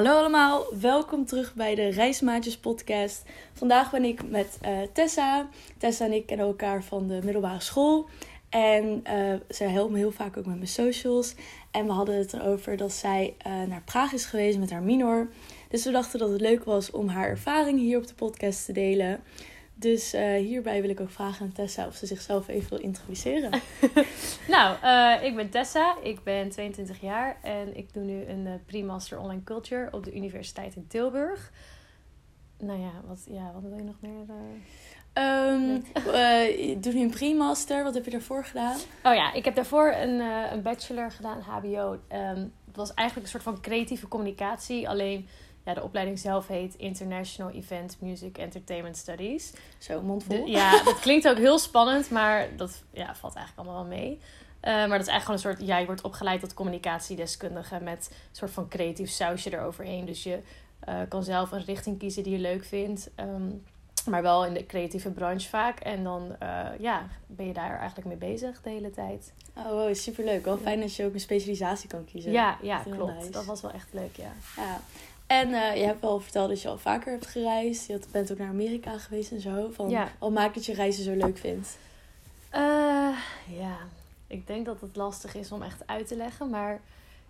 Hallo allemaal, welkom terug bij de Reismaatjes podcast. Vandaag ben ik met uh, Tessa. Tessa en ik kennen elkaar van de middelbare school. En uh, zij helpt me heel vaak ook met mijn socials. En we hadden het erover dat zij uh, naar Praag is geweest met haar minor. Dus we dachten dat het leuk was om haar ervaring hier op de podcast te delen. Dus uh, hierbij wil ik ook vragen aan Tessa of ze zichzelf even wil introduceren. nou, uh, ik ben Tessa, ik ben 22 jaar en ik doe nu een uh, pre-master online culture op de Universiteit in Tilburg. Nou ja, wat, ja, wat wil je nog meer? Um, je doet nu een pre-master, wat heb je daarvoor gedaan? Oh ja, ik heb daarvoor een, een bachelor gedaan, HBO. Um, het was eigenlijk een soort van creatieve communicatie, alleen ja, de opleiding zelf heet International Event Music Entertainment Studies. Zo, mondvol. De, ja, dat klinkt ook heel spannend, maar dat ja, valt eigenlijk allemaal wel mee. Uh, maar dat is eigenlijk gewoon een soort, ja, je wordt opgeleid tot communicatiedeskundige met een soort van creatief sausje eroverheen. Dus je uh, kan zelf een richting kiezen die je leuk vindt. Um, maar wel in de creatieve branche vaak. En dan uh, ja, ben je daar eigenlijk mee bezig de hele tijd. Oh, wow, superleuk. Wel fijn dat je ook een specialisatie kan kiezen. Ja, ja klopt. Nice. Dat was wel echt leuk, ja. ja. En uh, je hebt wel verteld dat je al vaker hebt gereisd. Je bent ook naar Amerika geweest en zo. Van, ja. Wat maakt dat je reizen zo leuk vindt? Uh, ja, ik denk dat het lastig is om echt uit te leggen. Maar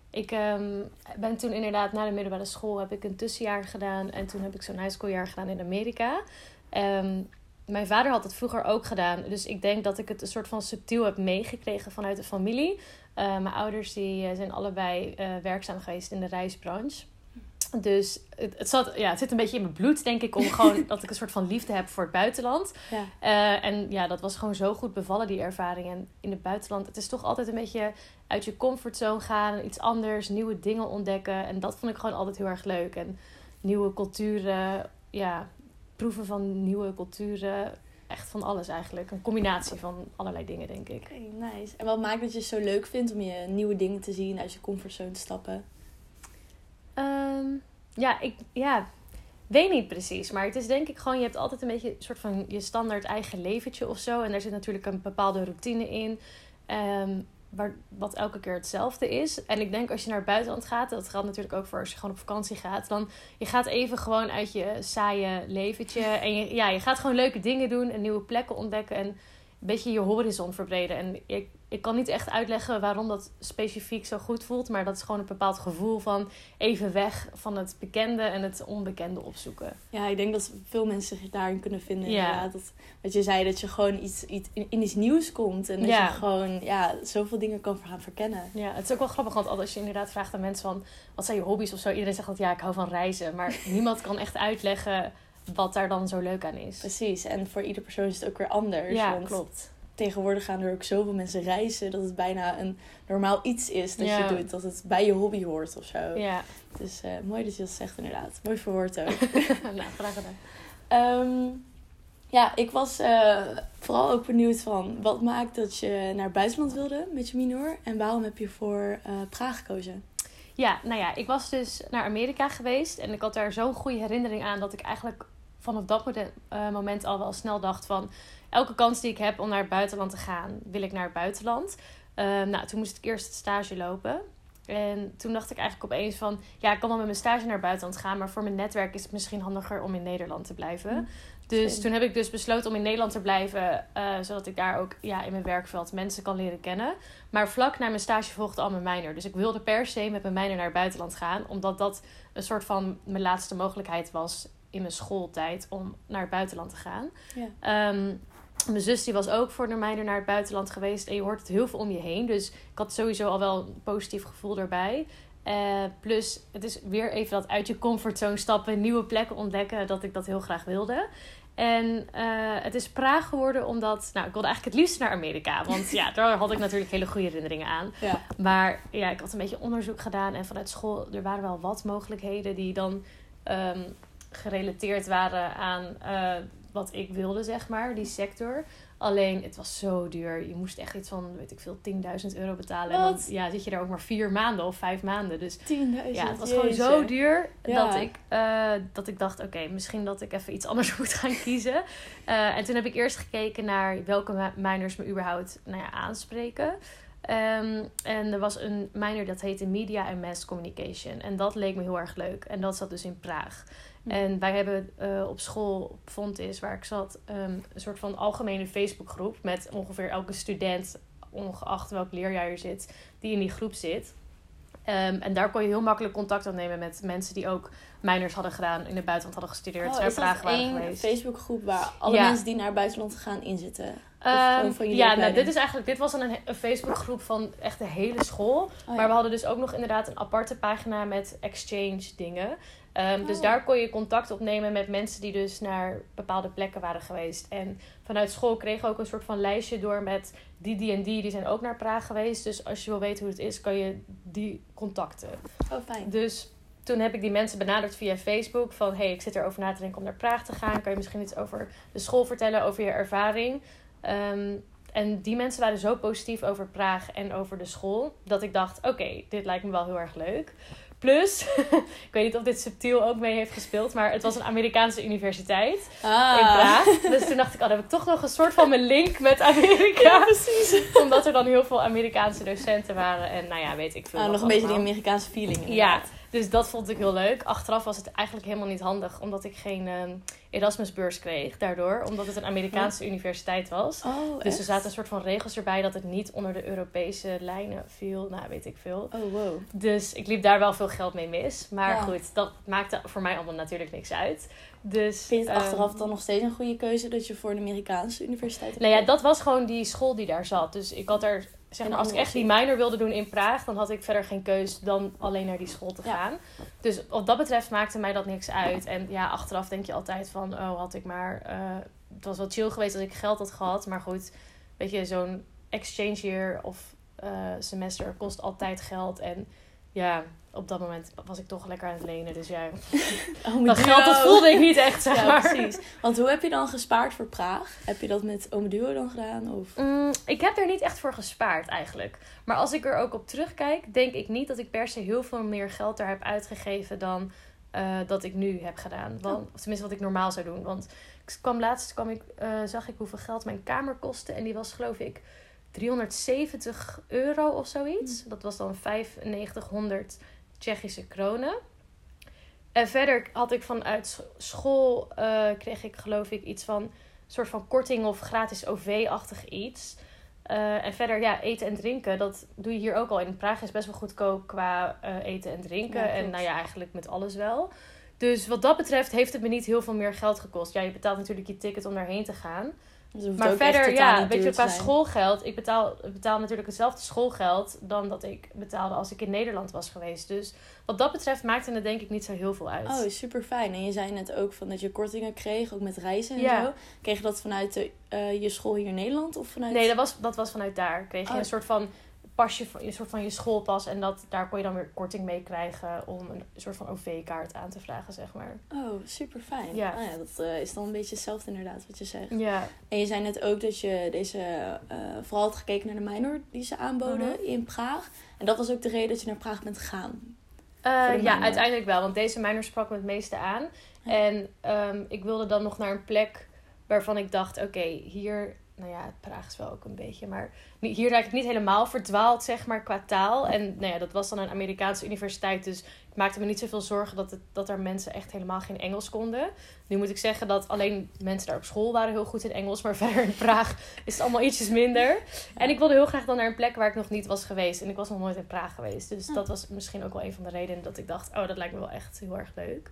ik um, ben toen inderdaad na de middelbare school heb ik een tussenjaar gedaan. En toen heb ik zo'n high schooljaar gedaan in Amerika. Um, mijn vader had het vroeger ook gedaan. Dus ik denk dat ik het een soort van subtiel heb meegekregen vanuit de familie. Uh, mijn ouders die zijn allebei uh, werkzaam geweest in de reisbranche. Dus het, het, zat, ja, het zit een beetje in mijn bloed, denk ik, om gewoon dat ik een soort van liefde heb voor het buitenland. Ja. Uh, en ja, dat was gewoon zo goed bevallen, die ervaring. En in het buitenland, het is toch altijd een beetje uit je comfortzone gaan, iets anders, nieuwe dingen ontdekken. En dat vond ik gewoon altijd heel erg leuk. En nieuwe culturen, ja, proeven van nieuwe culturen. Echt van alles eigenlijk. Een combinatie van allerlei dingen, denk ik. Oké, okay, nice. En wat maakt dat je het zo leuk vindt om je nieuwe dingen te zien, uit je comfortzone te stappen? Um, ja, ik ja, weet niet precies. Maar het is denk ik gewoon, je hebt altijd een beetje een soort van je standaard eigen leventje of zo. En daar zit natuurlijk een bepaalde routine in. Um, waar, wat elke keer hetzelfde is. En ik denk als je naar het buitenland gaat, dat geldt natuurlijk ook voor als je gewoon op vakantie gaat. Dan je gaat even gewoon uit je saaie leventje. En je, ja, je gaat gewoon leuke dingen doen en nieuwe plekken ontdekken. En een beetje je horizon verbreden. En ik, ik kan niet echt uitleggen waarom dat specifiek zo goed voelt. Maar dat is gewoon een bepaald gevoel van even weg van het bekende en het onbekende opzoeken. Ja, ik denk dat veel mensen zich daarin kunnen vinden. Ja. Inderdaad. Dat, wat je zei, dat je gewoon iets, iets in, in iets nieuws komt. En dat Ja. je gewoon ja, zoveel dingen kan gaan verkennen. Ja, het is ook wel grappig, want als je inderdaad vraagt aan mensen van... wat zijn je hobby's of zo? Iedereen zegt dat ja, ik hou van reizen. Maar niemand kan echt uitleggen wat daar dan zo leuk aan is. Precies. En voor ieder persoon is het ook weer anders. Ja, want klopt. Tegenwoordig gaan er ook zoveel mensen reizen dat het bijna een normaal iets is dat Ja. je doet. Dat het bij je hobby hoort of zo. Ja, Dus eh, mooi dat je dat zegt inderdaad. Mooi verwoord ook. nou, graag gedaan. Ehm, ja, ik was eh, vooral ook benieuwd van wat maakt dat je naar het buitenland wilde met je minor. En waarom heb je voor eh, Praag gekozen? Ja, nou ja, ik was dus naar Amerika geweest. En ik had daar zo'n goede herinnering aan dat ik eigenlijk vanaf dat eh, moment al wel snel dacht van... elke kans die ik heb om naar het buitenland te gaan, wil ik naar het buitenland. Eh, nou, toen moest ik eerst stage lopen. En toen dacht ik eigenlijk opeens van... ja, ik kan wel met mijn stage naar het buitenland gaan... maar voor mijn netwerk is het misschien handiger om in Nederland te blijven. Hm, Dus toen heb ik dus besloten om in Nederland te blijven... eh, zodat ik daar ook ja, in mijn werkveld mensen kan leren kennen. Maar vlak na mijn stage volgde al mijn minor. Dus ik wilde per se met mijn minor naar het buitenland gaan... omdat dat een soort van mijn laatste mogelijkheid was... in mijn schooltijd om naar het buitenland te gaan. Ja. Ehm, mijn zus die was ook voor de minor naar het buitenland geweest. En je hoort het heel veel om je heen. Dus ik had sowieso al wel een positief gevoel daarbij. Eh, plus, het is weer even dat uit je comfortzone stappen, nieuwe plekken ontdekken, dat ik dat heel graag wilde. En eh, het is Praag geworden omdat, nou, ik wilde eigenlijk het liefst naar Amerika. Want ja, daar had ik natuurlijk hele goede herinneringen aan. Ja. Maar ja, ik had een beetje onderzoek gedaan en vanuit school, er waren wel wat mogelijkheden die dan ehm, gerelateerd waren aan eh, wat ik wilde, zeg maar, die sector. Alleen, het was zo duur. Je moest echt iets van, weet ik veel, 10.000 euro betalen. En dan ja, zit je daar ook maar vier maanden of vijf maanden. Dus 10.000. ja, het was gewoon zo duur Ja. dat, ik, eh, dat ik dacht, oké, misschien dat ik even iets anders moet gaan kiezen. Eh, en toen heb ik eerst gekeken naar welke minors me überhaupt nou ja, aanspreken. Ehm, en er was een minor dat heette Media and Mass Communication. En dat leek me heel erg leuk. En dat zat dus in Praag. Hm. En wij hebben eh, op school, op Fontis, waar ik zat, ehm, een soort van algemene Facebookgroep met ongeveer elke student, ongeacht welk leerjaar je zit, die in die groep zit. Ehm, en daar kon je heel makkelijk contact opnemen met mensen die ook minors hadden gedaan, in het buitenland hadden gestudeerd, Oh, is dat Praag waren één geweest. Facebookgroep waar alle Ja. mensen die naar het buitenland gaan in zitten? Ehm, van ja, nou, dit is eigenlijk, dit was dan een, een Facebookgroep van echt de hele school. Oh, Maar we hadden dus ook nog inderdaad een aparte pagina met exchange dingen. Ehm, Dus Oh. daar kon je contact opnemen met mensen die dus naar bepaalde plekken waren geweest. En vanuit school kregen we ook een soort van lijstje door met die, die en die. Die zijn ook naar Praag geweest. Dus als je wil weten hoe het is, kan je die contacten. Oh, fijn. Dus toen heb ik die mensen benaderd via Facebook. Van hey, ik zit erover na te denken om naar Praag te gaan. Kan je misschien iets over de school vertellen, over je ervaring? Ehm, en die mensen waren zo positief over Praag en over de school. Dat ik dacht, oké, dit lijkt me wel heel erg leuk. Plus, ik weet niet of dit subtiel ook mee heeft gespeeld. Maar het was een Amerikaanse universiteit Ah. in Praag. Dus toen dacht ik, oh, dan heb ik toch nog een soort van mijn link met Amerika. precies. Omdat er dan heel veel Amerikaanse docenten waren. En nou ja, weet ik veel. Ah, nog een beetje die. Amerikaanse feeling Ja. Dus dat vond ik heel leuk. Achteraf was het eigenlijk helemaal niet handig, omdat ik geen ehm, Erasmusbeurs kreeg daardoor, omdat het een Amerikaanse universiteit was. Oh, Dus er zaten een soort van regels erbij dat het niet onder de Europese lijnen viel. Nou, weet ik veel. Oh, wow. Dus ik liep daar wel veel geld mee mis. Maar Ja. goed, dat maakte voor mij allemaal natuurlijk niks uit. Dus, Vind je het ehm, achteraf dan nog steeds een goede keuze dat je voor een Amerikaanse universiteit hebt Nou ja, dat was gewoon die school die daar zat. Dus ik had er, zeg maar, als ik echt die minor wilde doen in Praag, dan had ik verder geen keus dan alleen naar die school te Ja. gaan. Dus wat dat betreft maakte mij dat niks uit. En ja, achteraf denk je altijd van, oh, had ik maar. eh, het was wel chill geweest als ik geld had gehad. Maar goed, weet je, zo'n exchange year of eh, semester kost altijd geld. En ja, op dat moment was ik toch lekker aan het lenen. Dus ja, Oh, dat geld dat voelde ik niet echt, zeg Ja, maar. precies. Want hoe heb je dan gespaard voor Praag? Heb je dat met Ome Duo dan gedaan? Of... Mm, ik heb er niet echt voor gespaard eigenlijk. Maar als ik er ook op terugkijk, denk ik niet dat ik per se heel veel meer geld daar heb uitgegeven dan eh, dat ik nu heb gedaan. Want, Of tenminste wat ik normaal zou doen. Want ik kwam laatst kwam ik, eh, zag ik hoeveel geld mijn kamer kostte. En die was geloof ik 370 euro of zoiets. Dat was dan 9500 Tsjechische kronen. En verder had ik vanuit sch- school, eh, kreeg ik geloof ik iets van soort van korting of gratis OV-achtig iets. Eh, en verder, ja, eten en drinken, dat doe je hier ook al. In Praag is best wel goedkoop qua eh, eten en drinken. Ja, en nou ja, eigenlijk met alles wel. Dus wat dat betreft heeft het me niet heel veel meer geld gekost. Ja, je betaalt natuurlijk je ticket om daarheen te gaan. Dus Maar verder, ja, weet je, qua schoolgeld. Ik betaal, betaal natuurlijk hetzelfde schoolgeld dan dat ik betaalde als ik in Nederland was geweest. Dus wat dat betreft maakte het denk ik niet zo heel veel uit. Oh, super fijn. En je zei net ook van dat je kortingen kreeg, ook met reizen en Ja. zo. Kreeg je dat vanuit de, eh, je school hier in Nederland of vanuit... Nee, dat was, dat was vanuit daar. Kreeg je Oh. een soort van pasje, van- een soort van je schoolpas. En dat, daar kon je dan weer korting mee krijgen om een soort van OV-kaart aan te vragen, zeg maar. Oh, super fijn. Ja. ja dat eh, is dan een beetje hetzelfde inderdaad wat je zegt. Ja, En je zei net ook dat je deze eh, vooral had gekeken naar de minor die ze aanboden Mhm. in Praag. En dat was ook de reden dat je naar Praag bent gegaan. Eh, ja uiteindelijk wel. Want deze minor sprak me het meeste aan. Ja. En ehm, ik wilde dan nog naar een plek waarvan ik dacht... Oké, hier... Nou ja, Praag is wel ook een beetje... Maar hier raak ik niet helemaal verdwaald, zeg maar, qua taal. En nou ja, dat was dan een Amerikaanse universiteit. Dus ik maakte me niet zoveel zorgen dat, het, dat er mensen echt helemaal geen Engels konden. Nu moet ik zeggen dat alleen mensen daar op school waren heel goed in Engels. Maar verder in Praag is het allemaal ietsjes minder. En ik wilde heel graag dan naar een plek waar ik nog niet was geweest. En ik was nog nooit in Praag geweest. Dus Ah. dat was misschien ook wel een van de redenen dat ik dacht... Oh, dat lijkt me wel echt heel erg leuk.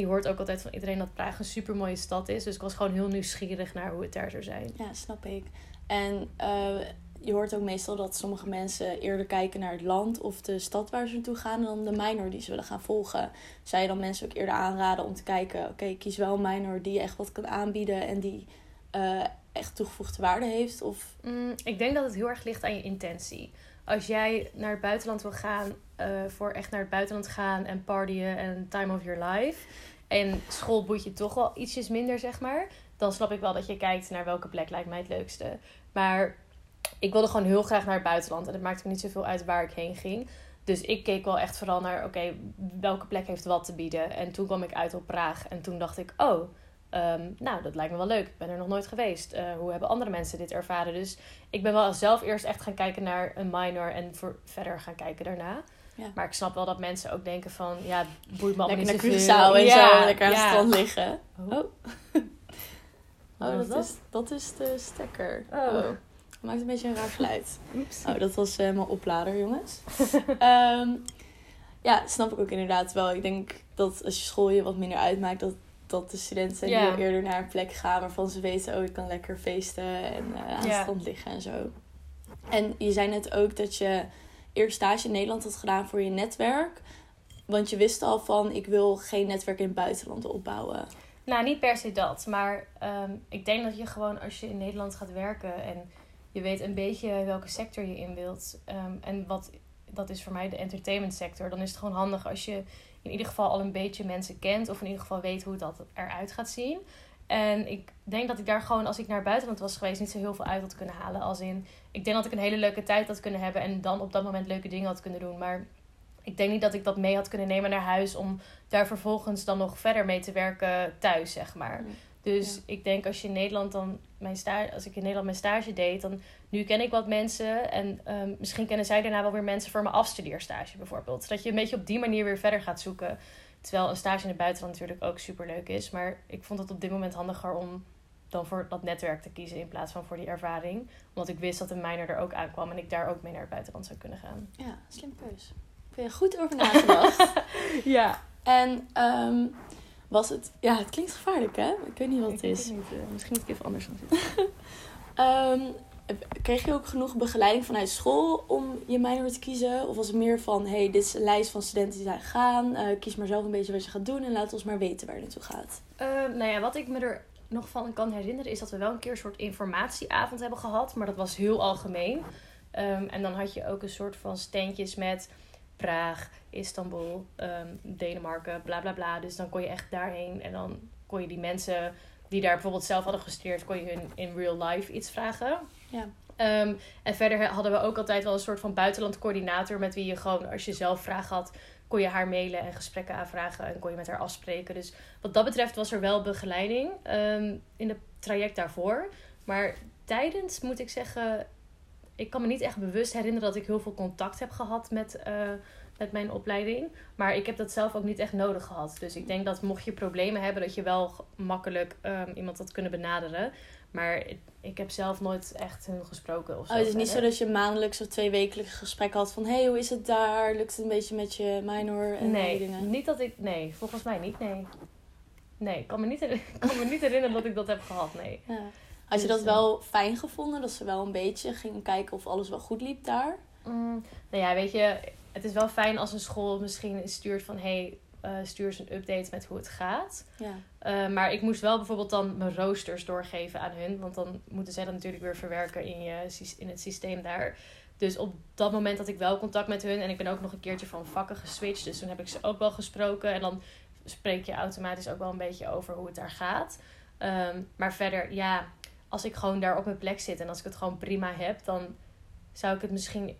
Je hoort ook altijd van iedereen dat Praag een super mooie stad is. Dus ik was gewoon heel nieuwsgierig naar hoe het daar zou zijn. Ja, snap ik. En eh, je hoort ook meestal dat sommige mensen eerder kijken naar het land of de stad waar ze naartoe gaan dan de minor die ze willen gaan volgen. Zou je dan mensen ook eerder aanraden om te kijken, oké, kies wel een minor die je echt wat kan aanbieden en die eh, echt toegevoegde waarde heeft? Of Mm, ik denk dat het heel erg ligt aan je intentie. Als jij naar het buitenland wil gaan, eh, voor echt naar het buitenland gaan en partyen en time of your life. En school boeit je toch wel ietsjes minder, zeg maar. Dan snap ik wel dat je kijkt naar welke plek lijkt mij het leukste. Maar ik wilde gewoon heel graag naar het buitenland. En het maakte me niet zoveel uit waar ik heen ging. Dus ik keek wel echt vooral naar, oké, welke plek heeft wat te bieden. En toen kwam ik uit op Praag. En toen dacht ik, oh, Ehm, nou, dat lijkt me wel leuk. Ik ben er nog nooit geweest. Eh, hoe hebben andere mensen dit ervaren? Dus ik ben wel zelf eerst echt gaan kijken naar een minor en voor verder gaan kijken daarna. Ja. Maar ik snap wel dat mensen ook denken van, ja, boeit me allemaal naar niet zoveel. Curaçao en zo, lekker aan het strand liggen. Oh. Oh, oh dat, dat? Is, dat is de stekker. Oh. Het maakt een beetje een raar geluid. Oeps. Oh, dat was eh, mijn oplader, jongens. Ehm, ja, snap ik ook inderdaad wel. Ik denk dat als je school je wat minder uitmaakt, dat, dat de studenten eerder naar een plek gaan waarvan ze weten, oh, ik kan lekker feesten en eh, aan het strand liggen en zo. En je zei net ook dat je eerst stage in Nederland had gedaan voor je netwerk. Want je wist al van, ik wil geen netwerk in het buitenland opbouwen. Nou, niet per se dat. Maar ehm, ik denk dat je gewoon als je in Nederland gaat werken en je weet een beetje welke sector je in wilt. ehm, en wat, dat is voor mij de entertainment sector. Dan is het gewoon handig als je in ieder geval al een beetje mensen kent. Of in ieder geval weet hoe dat eruit gaat zien. En ik denk dat ik daar gewoon, als ik naar het buitenland was geweest, niet zo heel veel uit had kunnen halen. Als in, ik denk dat ik een hele leuke tijd had kunnen hebben en dan op dat moment leuke dingen had kunnen doen. Maar ik denk niet dat ik dat mee had kunnen nemen naar huis om daar vervolgens dan nog verder mee te werken thuis, zeg maar. Dus Ja. ik denk als je in Nederland dan mijn stage, als ik in Nederland mijn stage deed, dan nu ken ik wat mensen en ehm, misschien kennen zij daarna wel weer mensen voor mijn afstudeerstage bijvoorbeeld. Zodat je een beetje op die manier weer verder gaat zoeken. Terwijl een stage in het buitenland natuurlijk ook super leuk is. Maar ik vond het op dit moment handiger om dan voor dat netwerk te kiezen in plaats van voor die ervaring. Omdat ik wist dat een minor er ook aankwam en ik daar ook mee naar het buitenland zou kunnen gaan. Ja, slim keus. Heb je goed over nagedacht. Ja. en ehm, was het... Ja, het klinkt gevaarlijk, hè? Ik weet niet wat Ik het is. het niet, eh, misschien moet ik even anders gaan zitten. Ehm, kreeg je ook genoeg begeleiding vanuit school om je minor te kiezen? Of was het meer van, hey, dit is een lijst van studenten die zijn gaan. eh, kies maar zelf een beetje wat je gaat doen en laat ons maar weten waar je naartoe gaat. Ehm, nou ja, wat ik me er nog van kan herinneren is dat we wel een keer een soort informatieavond hebben gehad, maar dat was heel algemeen. Ehm, en dan had je ook een soort van standjes met Praag, Istanbul, ehm, Denemarken, bla bla bla. Dus dan kon je echt daarheen en dan kon je die mensen die daar bijvoorbeeld zelf hadden gestudeerd, kon je hun in real life iets vragen. Ja. Ehm, en verder hadden we ook altijd wel een soort van buitenlandcoördinator met wie je gewoon, als je zelf vragen had, kon je haar mailen en gesprekken aanvragen en kon je met haar afspreken. Dus wat dat betreft was er wel begeleiding ehm, in het traject daarvoor. Maar tijdens moet ik zeggen, ik kan me niet echt bewust herinneren dat ik heel veel contact heb gehad met, eh, met mijn opleiding. Maar ik heb dat zelf ook niet echt nodig gehad. Dus ik denk dat mocht je problemen hebben, dat je wel makkelijk ehm, iemand had kunnen benaderen. Maar ik, heb zelf nooit echt hun gesproken of zo. Oh, het is niet zo dat je maandelijks of twee wekelijks gesprek had van, hey, hoe is het daar? Lukt het een beetje met je minor en Nee, dingen? niet dat ik... Nee, volgens mij niet, nee. Nee, ik kan me niet, kan me niet herinneren dat ik dat heb gehad, nee. Ja. Had je Dus, dat eh, wel fijn gevonden? Dat ze wel een beetje gingen kijken of alles wel goed liep daar? Mm, nou ja, weet je, het is wel fijn als een school misschien stuurt van... hey, eh, stuur eens een update met hoe het gaat. Ja. Eh, maar ik moest wel bijvoorbeeld dan mijn roosters doorgeven aan hun. Want dan moeten zij dat natuurlijk weer verwerken in, je, in het systeem daar. Dus op dat moment had ik wel contact met hun. En ik ben ook nog een keertje van vakken geswitcht. Dus toen heb ik ze ook wel gesproken. En dan spreek je automatisch ook wel een beetje over hoe het daar gaat. Ehm, maar verder, ja, als ik gewoon daar op mijn plek zit en als ik het gewoon prima heb, dan zou ik het misschien.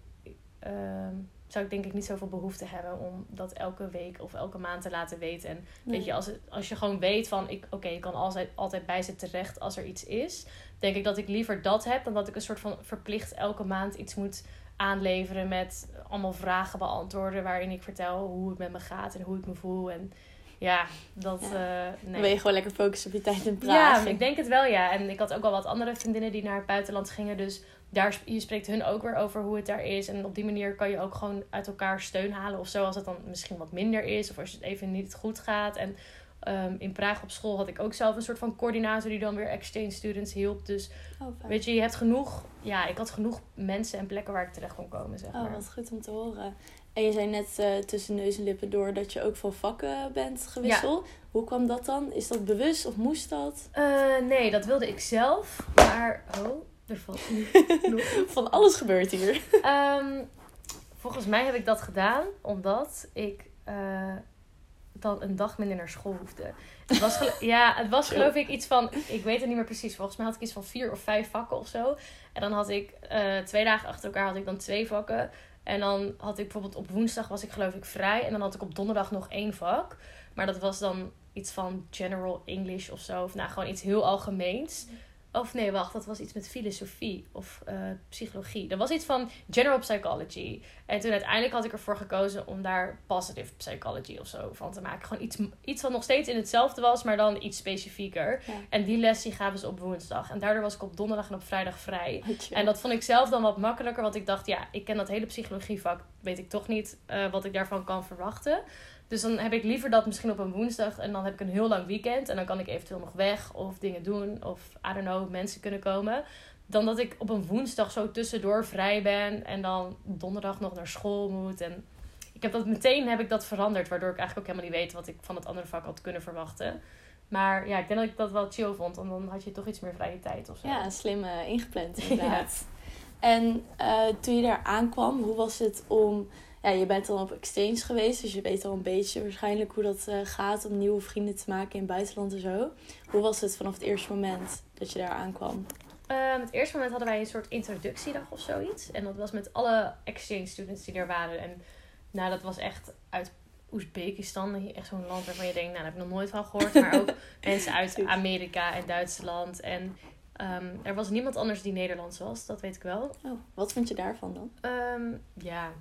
ehm, zou ik denk ik niet zoveel behoefte hebben om dat elke week of elke maand te laten weten. En Weet je, als, het, als je gewoon weet van, ik, oké, je kan altijd, altijd bij ze terecht als er iets is. Denk ik dat ik liever dat heb dan dat ik een soort van verplicht elke maand iets moet aanleveren met allemaal vragen beantwoorden. Waarin ik vertel hoe het met me gaat en hoe ik me voel. En ja, dat. Ja. eh, Dan nee. ben je gewoon lekker focussen op je tijd in Praag. Ja, ik denk het wel, ja. En ik had ook al wat andere vriendinnen die naar het buitenland gingen. Dus daar, je spreekt hun ook weer over hoe het daar is. En op die manier kan je ook gewoon uit elkaar steun halen. Of zo, als het dan misschien wat minder is. Of als het even niet goed gaat. En ehm, in Praag op school had ik ook zelf een soort van coördinator... die dan weer exchange students hielp. Dus Oh, weet je, je hebt genoeg... Ja, ik had genoeg mensen en plekken waar ik terecht kon komen, zeg Oh, maar. wat goed om te horen. En je zei net eh, tussen neus en lippen door dat je ook van vakken bent gewisseld. Hoe kwam dat dan? Is dat bewust of moest dat? Eh, nee, dat wilde ik zelf. Maar... Oh, er valt nog Van alles gebeurt hier. Ehm, volgens mij heb ik dat gedaan omdat ik eh, dan een dag minder naar school hoefde. Het was ja, het was geloof ik iets van, ik weet het niet meer precies. Volgens mij had ik iets van vier of vijf vakken of zo. En dan had ik eh, twee dagen achter elkaar had ik dan twee vakken. En dan had ik bijvoorbeeld op woensdag was ik geloof ik vrij. En dan had ik op donderdag nog één vak. Maar dat was dan iets van general English of zo. Of nou, gewoon iets heel algemeens. Of nee, wacht, dat was iets met filosofie of uh, psychologie. Dat was iets van general psychology. En toen uiteindelijk had ik ervoor gekozen om daar positive psychology of zo van te maken. Gewoon iets, iets wat nog steeds in hetzelfde was, maar dan iets specifieker. En die les die gaven ze op woensdag. En daardoor was ik op donderdag en op vrijdag vrij. En dat vond ik zelf dan wat makkelijker, want ik dacht, ja, ik ken dat hele psychologievak, weet ik toch niet uh, wat ik daarvan kan verwachten. Dus dan heb ik liever dat misschien op een woensdag en dan heb ik een heel lang weekend en dan kan ik eventueel nog weg of dingen doen of I don't know, mensen kunnen komen. Dan dat ik op een woensdag zo tussendoor vrij ben en dan donderdag nog naar school moet. En ik heb dat meteen heb ik dat veranderd, waardoor ik eigenlijk ook helemaal niet weet wat ik van het andere vak had kunnen verwachten. Maar ja, ik denk dat ik dat wel chill vond, want dan had je toch iets meer vrije tijd of zo. Ja, slim uh, ingepland inderdaad. En uh, toen je daar aankwam, hoe was het om ja, je bent dan op exchange geweest, dus je weet al een beetje waarschijnlijk hoe dat uh, gaat om nieuwe vrienden te maken in het buitenland en zo. Hoe was het vanaf het eerste moment dat je daar aankwam? Um, het eerste moment hadden wij een soort introductiedag of zoiets. En dat was met alle exchange students die er waren. En nou, dat was echt uit Oezbekistan. Echt zo'n land waarvan je denkt, nou, daar heb ik nog nooit van gehoord. Maar ook mensen uit Amerika en Duitsland. En um, er was niemand anders die Nederlands was, dat weet ik wel. Oh, wat vind je daarvan dan? Um, ja,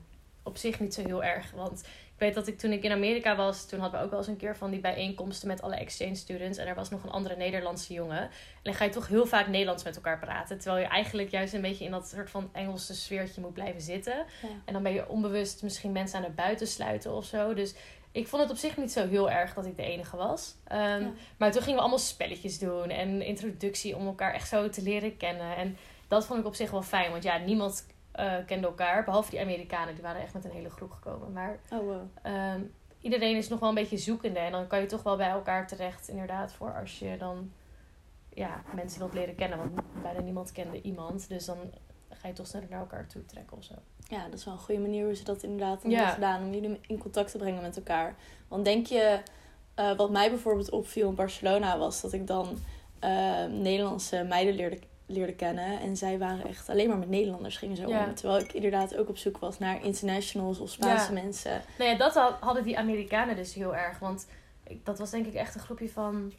op zich niet zo heel erg. Want ik weet dat ik toen ik in Amerika was, toen hadden we ook wel eens een keer van die bijeenkomsten met alle exchange students. En er was nog een andere Nederlandse jongen. En dan ga je toch heel vaak Nederlands met elkaar praten. Terwijl je eigenlijk juist een beetje in dat soort van Engelse sfeertje moet blijven zitten. En dan ben je onbewust misschien mensen aan het buiten sluiten of zo. Dus ik vond het op zich niet zo heel erg dat ik de enige was. Ehm, maar toen gingen we allemaal spelletjes doen en introductie om elkaar echt zo te leren kennen. En dat vond ik op zich wel fijn, want ja, niemand uh, kenden elkaar. Behalve die Amerikanen, die waren echt met een hele groep gekomen. Maar oh, wow. Ehm, iedereen is nog wel een beetje zoekende. En dan kan je toch wel bij elkaar terecht, inderdaad, voor als je dan ja, mensen wilt leren kennen. Want bijna niemand kende iemand. Dus dan ga je toch sneller naar elkaar toe trekken of zo. Ja, dat is wel een goede manier hoe ze dat inderdaad hebben gedaan. Om jullie in contact te brengen met elkaar. Want denk je, uh, wat mij bijvoorbeeld opviel in Barcelona was dat ik dan uh, Nederlandse meiden leerde leerde kennen. En zij waren echt alleen maar met Nederlanders gingen zo om. Terwijl ik inderdaad ook op zoek was naar internationals of Spaanse mensen. Nou ja, dat hadden die Amerikanen dus heel erg. Want dat was denk ik echt een groepje van,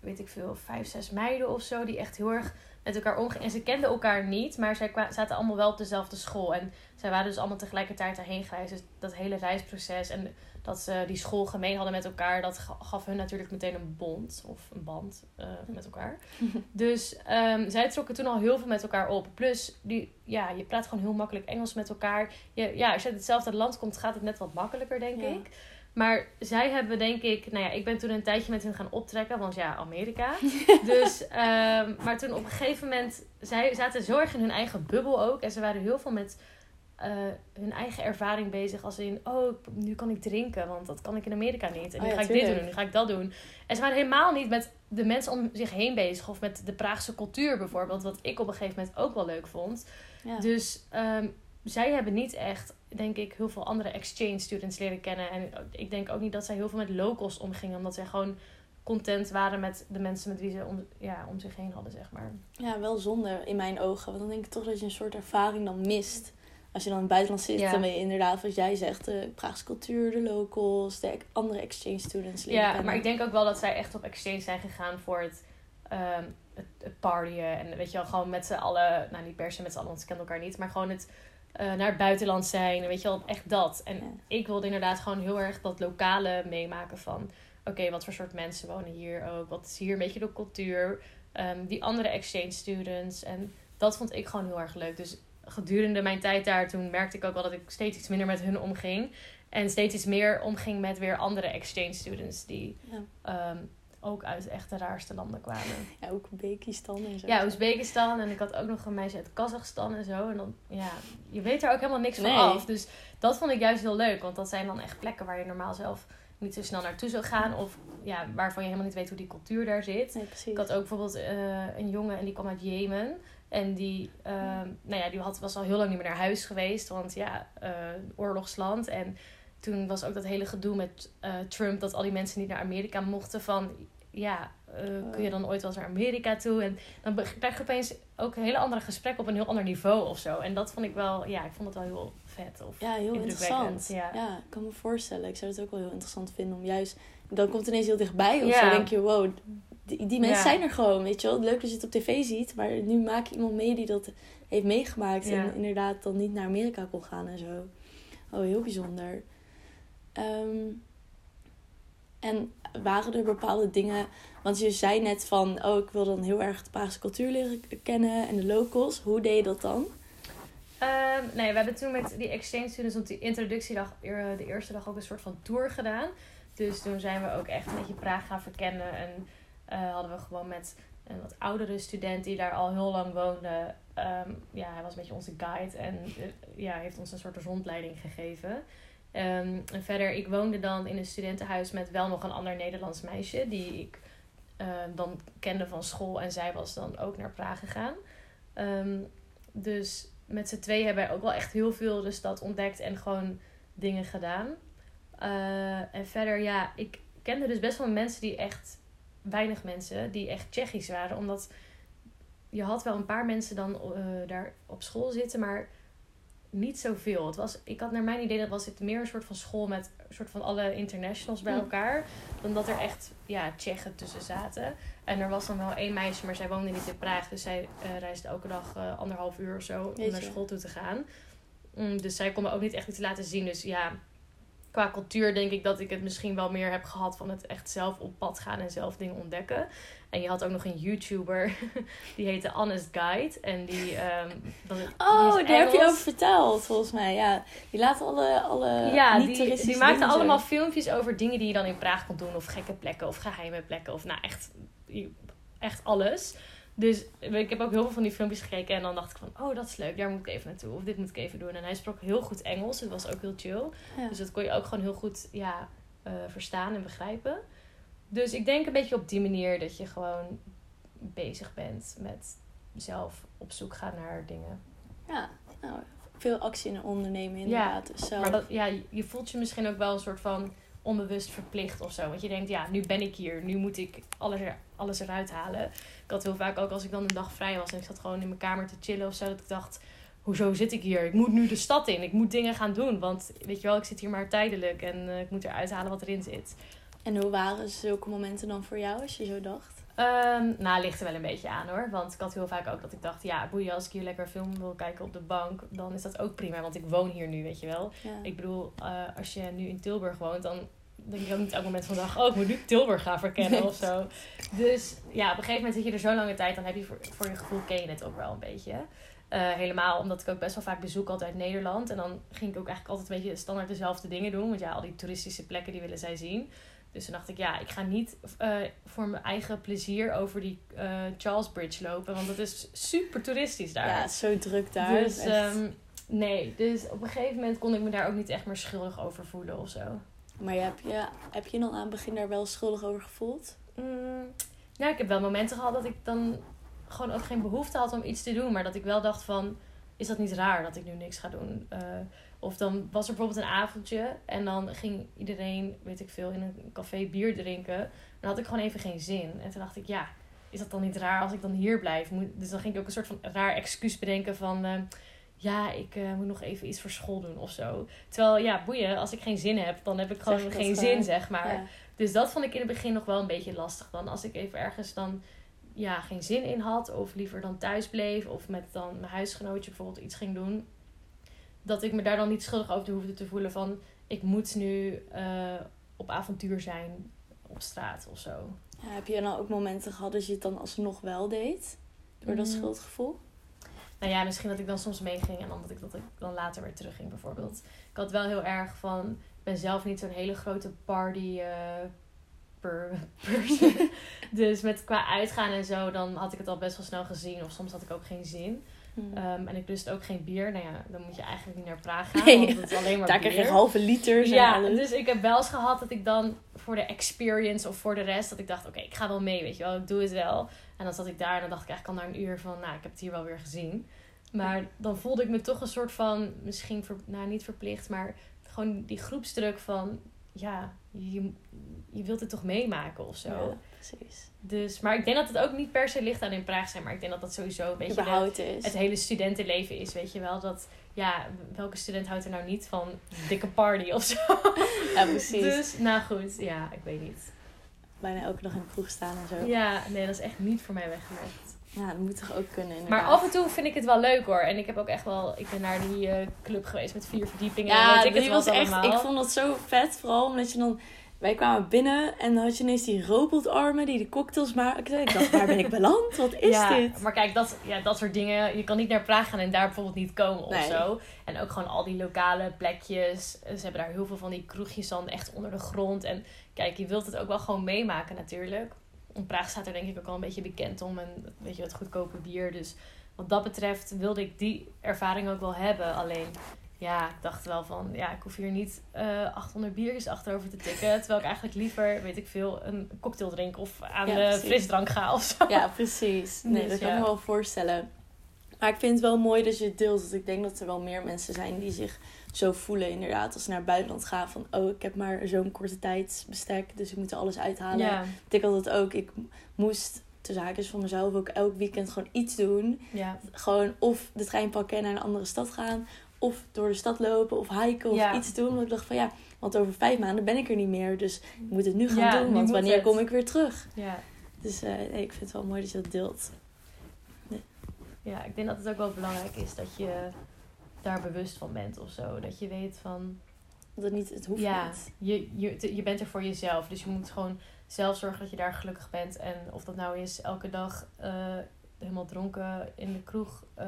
weet ik veel, vijf, zes meiden of zo. Die echt heel erg met elkaar omgingen. En ze kenden elkaar niet, maar zij zaten allemaal wel op dezelfde school. En zij waren dus allemaal tegelijkertijd daarheen gereisd. Dus dat hele reisproces en dat ze die school gemeen hadden met elkaar, dat gaf hun natuurlijk meteen een bond of een band uh, met elkaar. dus um, zij trokken toen al heel veel met elkaar op. Plus, die, ja, je praat gewoon heel makkelijk Engels met elkaar. Je, ja, als je uit hetzelfde land komt, gaat het net wat makkelijker, denk ik. Maar zij hebben denk ik, nou ja, ik ben toen een tijdje met hun gaan optrekken, want ja, Amerika. dus, um, maar toen op een gegeven moment, zij zaten zo erg in hun eigen bubbel ook. En ze waren heel veel met uh, hun eigen ervaring bezig. Als in, oh, nu kan ik drinken, want dat kan ik in Amerika niet. En nu oh ga ik dit doen, nu ga ik dat doen. En ze waren helemaal niet met de mensen om zich heen bezig. Of met de Praagse cultuur bijvoorbeeld. Wat ik op een gegeven moment ook wel leuk vond. Ja. Dus um, zij hebben niet echt, denk ik, heel veel andere exchange students leren kennen. En ik denk ook niet dat zij heel veel met locals omgingen. Omdat zij gewoon content waren met de mensen met wie ze om, ja, om zich heen hadden, zeg maar. Ja, wel zonde in mijn ogen. Want dan denk ik toch dat je een soort ervaring dan mist als je dan in het buitenland zit, dan ben je inderdaad, wat jij zegt, de Praagse cultuur, de locals, de andere exchange students Ja, maar ik denk ook wel dat zij echt op exchange zijn gegaan voor het, um, het, het partyen. En weet je wel, gewoon met z'n allen, nou niet per se met z'n allen, want ze kennen elkaar niet, maar gewoon het uh, naar het buitenland zijn. Weet je wel, echt dat. En ik wilde inderdaad gewoon heel erg dat lokale meemaken van, oké, wat voor soort mensen wonen hier ook? Wat is hier een beetje de cultuur? Um, die andere exchange students. En dat vond ik gewoon heel erg leuk. Dus gedurende mijn tijd daar, toen merkte ik ook wel dat ik steeds iets minder met hun omging. En steeds iets meer omging met weer andere exchange students die ja. um, ook uit echt de raarste landen kwamen. Ja, ook Oezbekistan en zo. Ja, Oezbekistan. En ik had ook nog een meisje uit Kazachstan en zo. En dan, ja, je weet er ook helemaal niks van af. Dus dat vond ik juist heel leuk. Want dat zijn dan echt plekken waar je normaal zelf niet zo snel naartoe zou gaan. Of ja, waarvan je helemaal niet weet hoe die cultuur daar zit. Nee, ik had ook bijvoorbeeld uh, een jongen en die kwam uit Jemen. En die, uh, nou ja, die had, was al heel lang niet meer naar huis geweest. Want ja, uh, oorlogsland. En toen was ook dat hele gedoe met uh, Trump. Dat al die mensen niet naar Amerika mochten. Van ja, eh, kun je dan ooit wel eens naar Amerika toe? En dan krijg je opeens ook een hele andere gesprekken op een heel ander niveau of zo. En dat vond ik wel, ja, ik vond het wel heel vet. Of Ja, heel interessant. ja. Ja. ik kan me voorstellen. Ik zou het ook wel heel interessant vinden om juist... Dan komt het ineens heel dichtbij of Ja. zo. denk je, wow, die, die mensen Ja. zijn er gewoon, weet je wel. Leuk dat je het op tv ziet. Maar nu maak je iemand mee die dat heeft meegemaakt. Ja. En inderdaad dan niet naar Amerika kon gaan en zo. Oh, heel bijzonder. Ehm, en waren er bepaalde dingen... Want je zei net van... Oh, ik wil dan heel erg de Praagse cultuur leren kennen en de locals. Hoe deed je dat dan? Ehm, nee, we hebben toen met die exchange students op die introductiedag, de eerste dag ook een soort van tour gedaan. Dus toen zijn we ook echt een beetje Praag gaan verkennen. En eh, hadden we gewoon met een wat oudere student die daar al heel lang woonde. ehm, ja, hij was een beetje onze guide en eh, ja, heeft ons een soort rondleiding gegeven. Ehm, en verder, ik woonde dan in een studentenhuis met wel nog een ander Nederlands meisje. Die ik eh, dan kende van school. En zij was dan ook naar Praag gegaan. Ehm, dus met z'n twee hebben wij ook wel echt heel veel de stad ontdekt en gewoon dingen gedaan. Eh, en verder, ja, ik kende dus best wel mensen die echt, weinig mensen, die echt Tsjechisch waren. Omdat je had wel een paar mensen dan eh, daar op school zitten, maar niet zoveel. Het was, ik had naar mijn idee, dat was het meer een soort van school met een soort van alle internationals bij Hm. elkaar. Dan dat er echt, ja, Tsjechen tussen zaten. En er was dan wel één meisje, maar zij woonde niet in Praag. Dus zij eh, reisde elke dag eh, anderhalf uur of zo om naar school toe te gaan. Mm, dus zij kon me ook niet echt iets laten zien. Dus ja, qua cultuur denk ik dat ik het misschien wel meer heb gehad van het echt zelf op pad gaan en zelf dingen ontdekken. En je had ook nog een YouTuber, die heette Honest Guide. En die, ehm dat, die Oh, daar heb je over verteld, volgens mij. Ja, die laten alle, alle ja, die, niet-toeristische die dingen zo. allemaal filmpjes over dingen die je dan in Praag kon doen. Of gekke plekken, of geheime plekken. Of nou, echt, echt alles. Dus ik heb ook heel veel van die filmpjes gekeken. En dan dacht ik van, oh, dat is leuk. Daar moet ik even naartoe. Of dit moet ik even doen. En hij sprak heel goed Engels. Het was ook heel chill. Ja. Dus dat kon je ook gewoon heel goed ja, eh, verstaan en begrijpen. Dus ik denk een beetje op die manier dat je gewoon bezig bent met zelf op zoek gaan naar dingen. Ja, nou, veel actie in ondernemen inderdaad. Dus zelf. Maar dat, ja, je voelt je misschien ook wel een soort van onbewust verplicht of zo. Want je denkt, ja, nu ben ik hier. Nu moet ik alles, er, alles eruit halen. Ik had heel vaak ook als ik dan een dag vrij was en ik zat gewoon in mijn kamer te chillen of zo. Dat ik dacht, hoezo zit ik hier? Ik moet nu de stad in. Ik moet dingen gaan doen. Want weet je wel, ik zit hier maar tijdelijk. En eh, ik moet eruit halen wat erin zit. En hoe waren zulke momenten dan voor jou, als je zo dacht? Ehm, nou, ligt er wel een beetje aan hoor. Want ik had heel vaak ook dat ik dacht, ja, boeien, als ik hier lekker film wil kijken op de bank, dan is dat ook prima. Want ik woon hier nu, weet je wel. Ja. Ik bedoel, eh, als je nu in Tilburg woont, dan denk je ook niet elk moment van de dag, oh, ik moet nu Tilburg gaan verkennen of zo. Dus ja, op een gegeven moment zit je er zo lange tijd, dan heb je voor, voor je gevoel ken je het ook wel een beetje. Eh, helemaal omdat ik ook best wel vaak bezoek uit Nederland. En dan ging ik ook eigenlijk altijd een beetje standaard dezelfde dingen doen. Want ja, al die toeristische plekken die willen zij zien. Dus toen dacht ik, ja, ik ga niet eh, voor mijn eigen plezier over die eh, Charles Bridge lopen. Want dat is super toeristisch daar. ja, zo druk daar. Dus ehm, nee, dus op een gegeven moment kon ik me daar ook niet echt meer schuldig over voelen of zo. Maar heb, je, heb je dan aan het begin daar wel schuldig over gevoeld? Mm, nou, ik heb wel momenten gehad dat ik dan gewoon ook geen behoefte had om iets te doen. Maar dat ik wel dacht van, is dat niet raar dat ik nu niks ga doen? Eh, of dan was er bijvoorbeeld een avondje en dan ging iedereen, weet ik veel, in een café bier drinken. Dan had ik gewoon even geen zin. En toen dacht ik, ja, is dat dan niet raar als ik dan hier blijf? Moet, dus dan ging ik ook een soort van raar excuus bedenken van... eh, ja, ik eh, moet nog even iets voor school doen of zo. Terwijl, ja, boeien, als ik geen zin heb, dan heb ik gewoon geen gewoon. zin, zeg maar. Ja. Dus dat vond ik in het begin nog wel een beetje lastig. Dan als ik even ergens dan ja, geen zin in had. Of liever dan thuis bleef. Of met dan mijn huisgenootje bijvoorbeeld iets ging doen. Dat ik me daar dan niet schuldig over hoefde te voelen van... Ik moet nu eh, op avontuur zijn op straat of zo. Ja, heb je dan ook momenten gehad dat je het dan alsnog wel deed? Door dat Mm. schuldgevoel? Nou ja, misschien dat ik dan soms meeging en dan dat ik dat ik dan later weer terugging bijvoorbeeld. Ik had wel heel erg van, ik ben zelf niet zo'n hele grote party per person. dus met qua uitgaan en zo, dan had ik het al best wel snel gezien. Of soms had ik ook geen zin. Hm. Ehm, en ik lust ook geen bier. Nou ja, dan moet je eigenlijk niet naar Praag gaan, Nee. want het is alleen maar daar bier. krijg je halve liters en Ja, alles. dus ik heb wel eens gehad dat ik dan voor de experience of voor de rest, dat ik dacht, oké, ik ga wel mee, weet je wel, ik doe het wel. En dan zat ik daar en dan dacht ik eigenlijk al na een uur van, nou, ik heb het hier wel weer gezien. Maar dan voelde ik me toch een soort van, misschien, ver, nou niet verplicht, maar gewoon die groepsdruk van, ja, je, je wilt het toch meemaken of zo. Ja, precies. Dus, maar ik denk dat het ook niet per se ligt aan in Praag zijn. Maar ik denk dat dat sowieso een beetje de- Überhaupt is. het hele studentenleven is. Weet je wel, dat ja, welke student houdt er nou niet van dikke party of zo? Ja, precies. Dus, nou goed, ja, ik weet niet. Bijna elke dag in de kroeg staan en zo. Ja, nee, dat is echt niet voor mij weggelegd. Ja, dat moet toch ook kunnen inderdaad. Maar af en toe vind ik het wel leuk hoor. En ik heb ook echt wel, ik ben naar die eh, club geweest met vier verdiepingen. en Ja, weet ik het die wat was echt... Ik vond dat zo vet. Vooral omdat je dan... Wij kwamen binnen en dan had je ineens die robotarmen die de cocktails maakten. Ik dacht, waar ben ik beland? Wat is ja, dit? Maar kijk, dat, ja, dat soort dingen. Je kan niet naar Praag gaan en daar bijvoorbeeld niet komen of Nee. zo. En ook gewoon al die lokale plekjes. Ze hebben daar heel veel van die kroegjes dan echt onder de grond. En kijk, je wilt het ook wel gewoon meemaken natuurlijk. En Praag staat er denk ik ook al een beetje bekend om. En weet je, wat goedkope bier. Dus wat dat betreft wilde ik die ervaring ook wel hebben. Alleen, ja, ik dacht wel van... Ja, ik hoef hier niet eh 800 biertjes achterover te tikken. Terwijl ik eigenlijk liever, weet ik veel, een cocktail drink. Of aan Ja, de precies. frisdrank ga of zo. Ja, precies. Nee, Dus dat kan ja. ik me wel voorstellen. Maar ik vind het wel mooi dat je het deelt. Want ik denk dat er wel meer mensen zijn die zich zo voelen inderdaad. Als ze naar het buitenland gaan van... Oh, ik heb maar zo'n korte tijdsbestek. Dus ik moet er alles uithalen. Ja, Ik had het ook. Ik moest, te zaken van mezelf, ook elk weekend gewoon iets doen. ja. Gewoon of de trein pakken en naar een andere stad gaan. Of door de stad lopen of hiken of Ja. iets doen. Want ik dacht van ja, want over vijf maanden ben ik er niet meer. Dus ik moet het nu gaan Ja, doen. Want wanneer het. kom ik weer terug? ja. Dus eh, nee, ik vind het wel mooi dat je dat deelt. Ja, ik denk dat het ook wel belangrijk is dat je daar bewust van bent of zo. Dat je weet van, Dat het niet, het hoeft ja, niet. je, je, je bent er voor jezelf. Dus je moet gewoon zelf zorgen dat je daar gelukkig bent. En of dat nou is elke dag eh, helemaal dronken in de kroeg eh,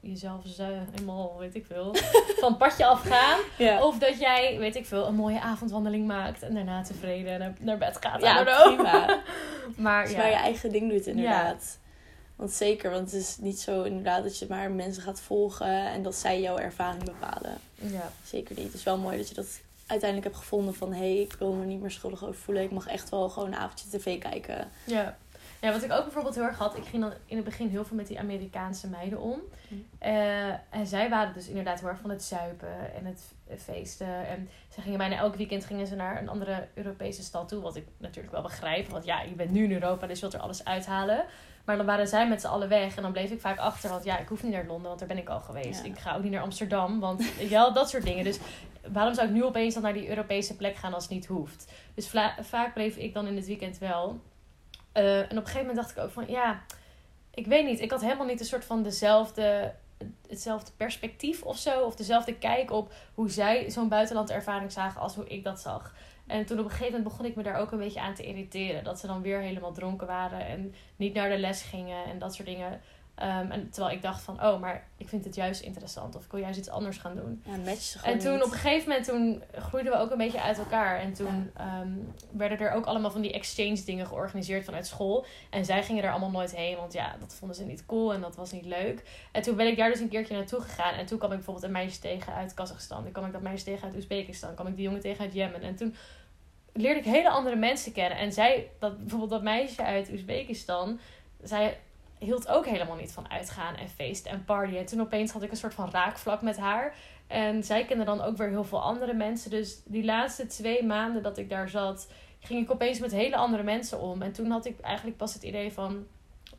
jezelf zu- helemaal, weet ik veel, van het padje afgaan. Ja, Of dat jij, weet ik veel, een mooie avondwandeling maakt en daarna tevreden naar, naar bed gaat. ja prima. Maar Dus ja, je eigen ding doet inderdaad. Want zeker, want het is niet zo inderdaad dat je maar mensen gaat volgen en dat zij jouw ervaring bepalen. ja. Zeker niet. Het is wel mooi dat je dat uiteindelijk hebt gevonden van... hé, hey, ik wil me niet meer schuldig over voelen. Ik mag echt wel gewoon een avondje tv kijken. Ja. Ja, wat ik ook bijvoorbeeld heel erg had, ik ging dan in het begin heel veel met die Amerikaanse meiden om. Mm. Eh, en zij waren dus inderdaad heel erg van het zuipen en het feesten. En ze gingen bijna elk weekend gingen ze naar een andere Europese stad toe. Wat ik natuurlijk wel begrijp, want ja, je bent nu in Europa, dus je wilt er alles uithalen. Maar dan waren zij met z'n allen weg en dan bleef ik vaak achter. Want ja, ik hoef niet naar Londen, want daar ben ik al geweest. Ja. Ik ga ook niet naar Amsterdam, want wel, dat soort dingen. Dus waarom zou ik nu opeens dan naar die Europese plek gaan als het niet hoeft? Dus vaak bleef ik dan in het weekend wel. Eh, en op een gegeven moment dacht ik ook van ja, ik weet niet. Ik had helemaal niet een soort van dezelfde, hetzelfde perspectief of zo. Of dezelfde kijk op hoe zij zo'n buitenlandervaring zagen als hoe ik dat zag. En toen op een gegeven moment begon ik me daar ook een beetje aan te irriteren. Dat ze dan weer helemaal dronken waren en niet naar de les gingen en dat soort dingen. Ehm, en terwijl ik dacht van, oh, maar ik vind het juist interessant. Of ik wil juist iets anders gaan doen. Ja, En toen niet. op een gegeven moment toen groeiden we ook een beetje uit elkaar. En toen ehm, werden er ook allemaal van die exchange dingen georganiseerd vanuit school. En zij gingen er allemaal nooit heen. Want ja, dat vonden ze niet cool en dat was niet leuk. En toen ben ik daar dus een keertje naartoe gegaan. En toen kwam ik bijvoorbeeld een meisje tegen uit Kazachstan. Toen kwam ik dat meisje tegen uit Oezbekistan. kwam ik die jongen tegen uit Jemen. En toen leerde ik hele andere mensen kennen. En zij, dat, bijvoorbeeld dat meisje uit Oezbekistan... Zij hield ook helemaal niet van uitgaan en feesten en partyen. En toen opeens had ik een soort van raakvlak met haar. En zij kende dan ook weer heel veel andere mensen. Dus die laatste twee maanden dat ik daar zat, ging ik opeens met hele andere mensen om. En toen had ik eigenlijk pas het idee van: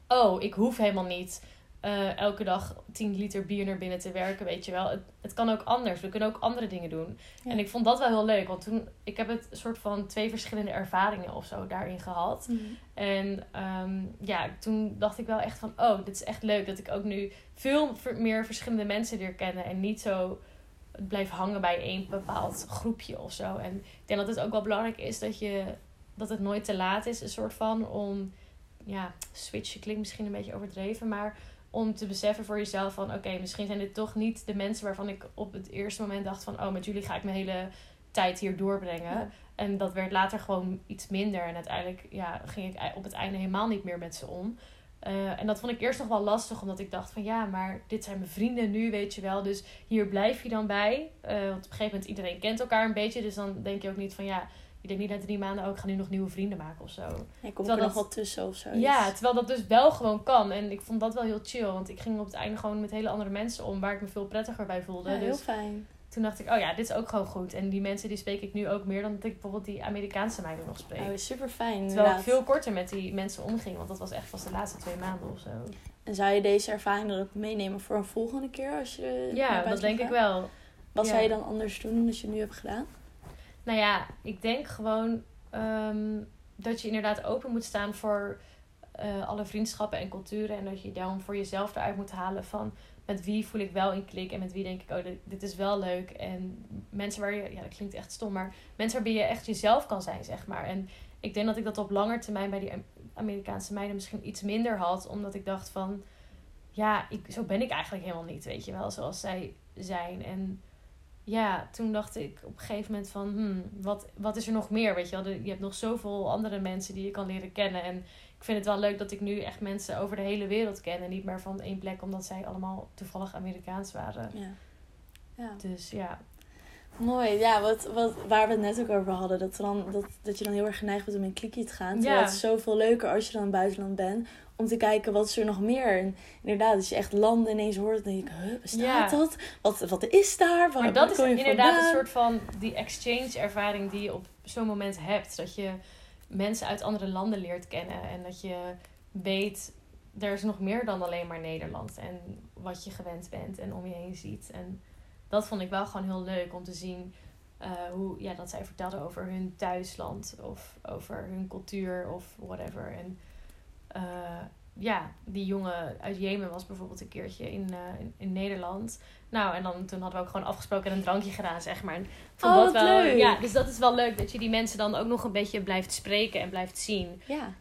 oh, ik hoef helemaal niet eh, elke dag 10 liter bier naar binnen te werken, weet je wel. Het, het kan ook anders. We kunnen ook andere dingen doen. Ja. En ik vond dat wel heel leuk, want toen ik heb het soort van twee verschillende ervaringen of zo daarin gehad. Mhm. En ehm, ja, toen dacht ik wel echt van, oh, dit is echt leuk dat ik ook nu veel meer verschillende mensen leer kennen en niet zo blijf hangen bij één bepaald groepje of zo. En ik denk dat het ook wel belangrijk is dat je dat het nooit te laat is, een soort van om ja, switchen klinkt misschien een beetje overdreven, maar om te beseffen voor jezelf van oké, misschien zijn dit toch niet de mensen waarvan ik op het eerste moment dacht van oh, met jullie ga ik mijn hele tijd hier doorbrengen. Ja. En dat werd later gewoon iets minder. En uiteindelijk ja, ging ik op het einde helemaal niet meer met ze om. Eh, en dat vond ik eerst nog wel lastig, omdat ik dacht van ja, maar dit zijn mijn vrienden nu, weet je wel. Dus hier blijf je dan bij. Eh, want op een gegeven moment iedereen kent elkaar een beetje. Dus dan denk je ook niet van ja, je denkt niet na drie maanden ook, ik ga nu nog nieuwe vrienden maken of zo. Ik kom er dat- nog wel tussen of zo. Ja, terwijl dat dus wel gewoon kan. En ik vond dat wel heel chill. Want ik ging op het einde gewoon met hele andere mensen om, waar ik me veel prettiger bij voelde. Ja, heel dus fijn. toen dacht ik, oh ja, dit is ook gewoon goed. En die mensen die spreek ik nu ook meer dan dat ik bijvoorbeeld die Amerikaanse meiden nog spreek. Oh, super fijn. Terwijl ik veel korter met die mensen omging, want dat was echt vast de laatste twee maanden of zo. En zou je deze ervaring dan ook meenemen voor een volgende keer als je. Ja, dat denk ik wel. Wat Ja. zou je dan anders doen dan je nu hebt gedaan? Nou ja, ik denk gewoon ehm, dat je inderdaad open moet staan voor eh, alle vriendschappen en culturen. En dat je dan voor jezelf eruit moet halen van met wie voel ik wel in klik en met wie denk ik, oh, dit, dit is wel leuk. En mensen waar je, ja, dat klinkt echt stom, maar mensen waarbij je echt jezelf kan zijn, zeg maar. En ik denk dat ik dat op lange termijn bij die Am- Amerikaanse meiden misschien iets minder had, omdat ik dacht van, ja, ik, zo ben ik eigenlijk helemaal niet, weet je wel, zoals zij zijn. En ja, toen dacht ik op een gegeven moment van, hmm, wat, wat is er nog meer? Weet je wel, je hebt nog zoveel andere mensen die je kan leren kennen. En ik vind het wel leuk dat ik nu echt mensen over de hele wereld ken. En niet maar van één plek, omdat zij allemaal toevallig Amerikaans waren. Ja. ja. Dus ja, Mooi. Ja, wat, wat, waar we het net ook over hadden. Dat, dan, dat, dat je dan heel erg geneigd bent om in een klikje te gaan. Terwijl Ja. het is zoveel leuker als je dan in het buitenland bent. Om te kijken wat is er nog meer. En inderdaad, als je echt landen ineens hoort. Dan denk ik, huh, bestaat Ja. dat? Wat, wat is daar? Waar, maar dat is inderdaad vandaan? een soort van die exchange ervaring die je op zo'n moment hebt. Dat je mensen uit andere landen leert kennen. En dat je weet, er is nog meer dan alleen maar Nederland. En wat je gewend bent en om je heen ziet. En dat vond ik wel gewoon heel leuk om te zien. eh, hoe, ja, dat zij vertelden over hun thuisland of over hun cultuur of whatever. En eh, ja, die jongen uit Jemen was bijvoorbeeld een keertje in, eh, in, in Nederland. Nou, en dan, toen hadden we ook gewoon afgesproken en een drankje gedaan, zeg maar. En vond Oh, dat wel, leuk. Ja, dus dat is wel leuk dat je die mensen dan ook nog een beetje blijft spreken en blijft zien. Ja,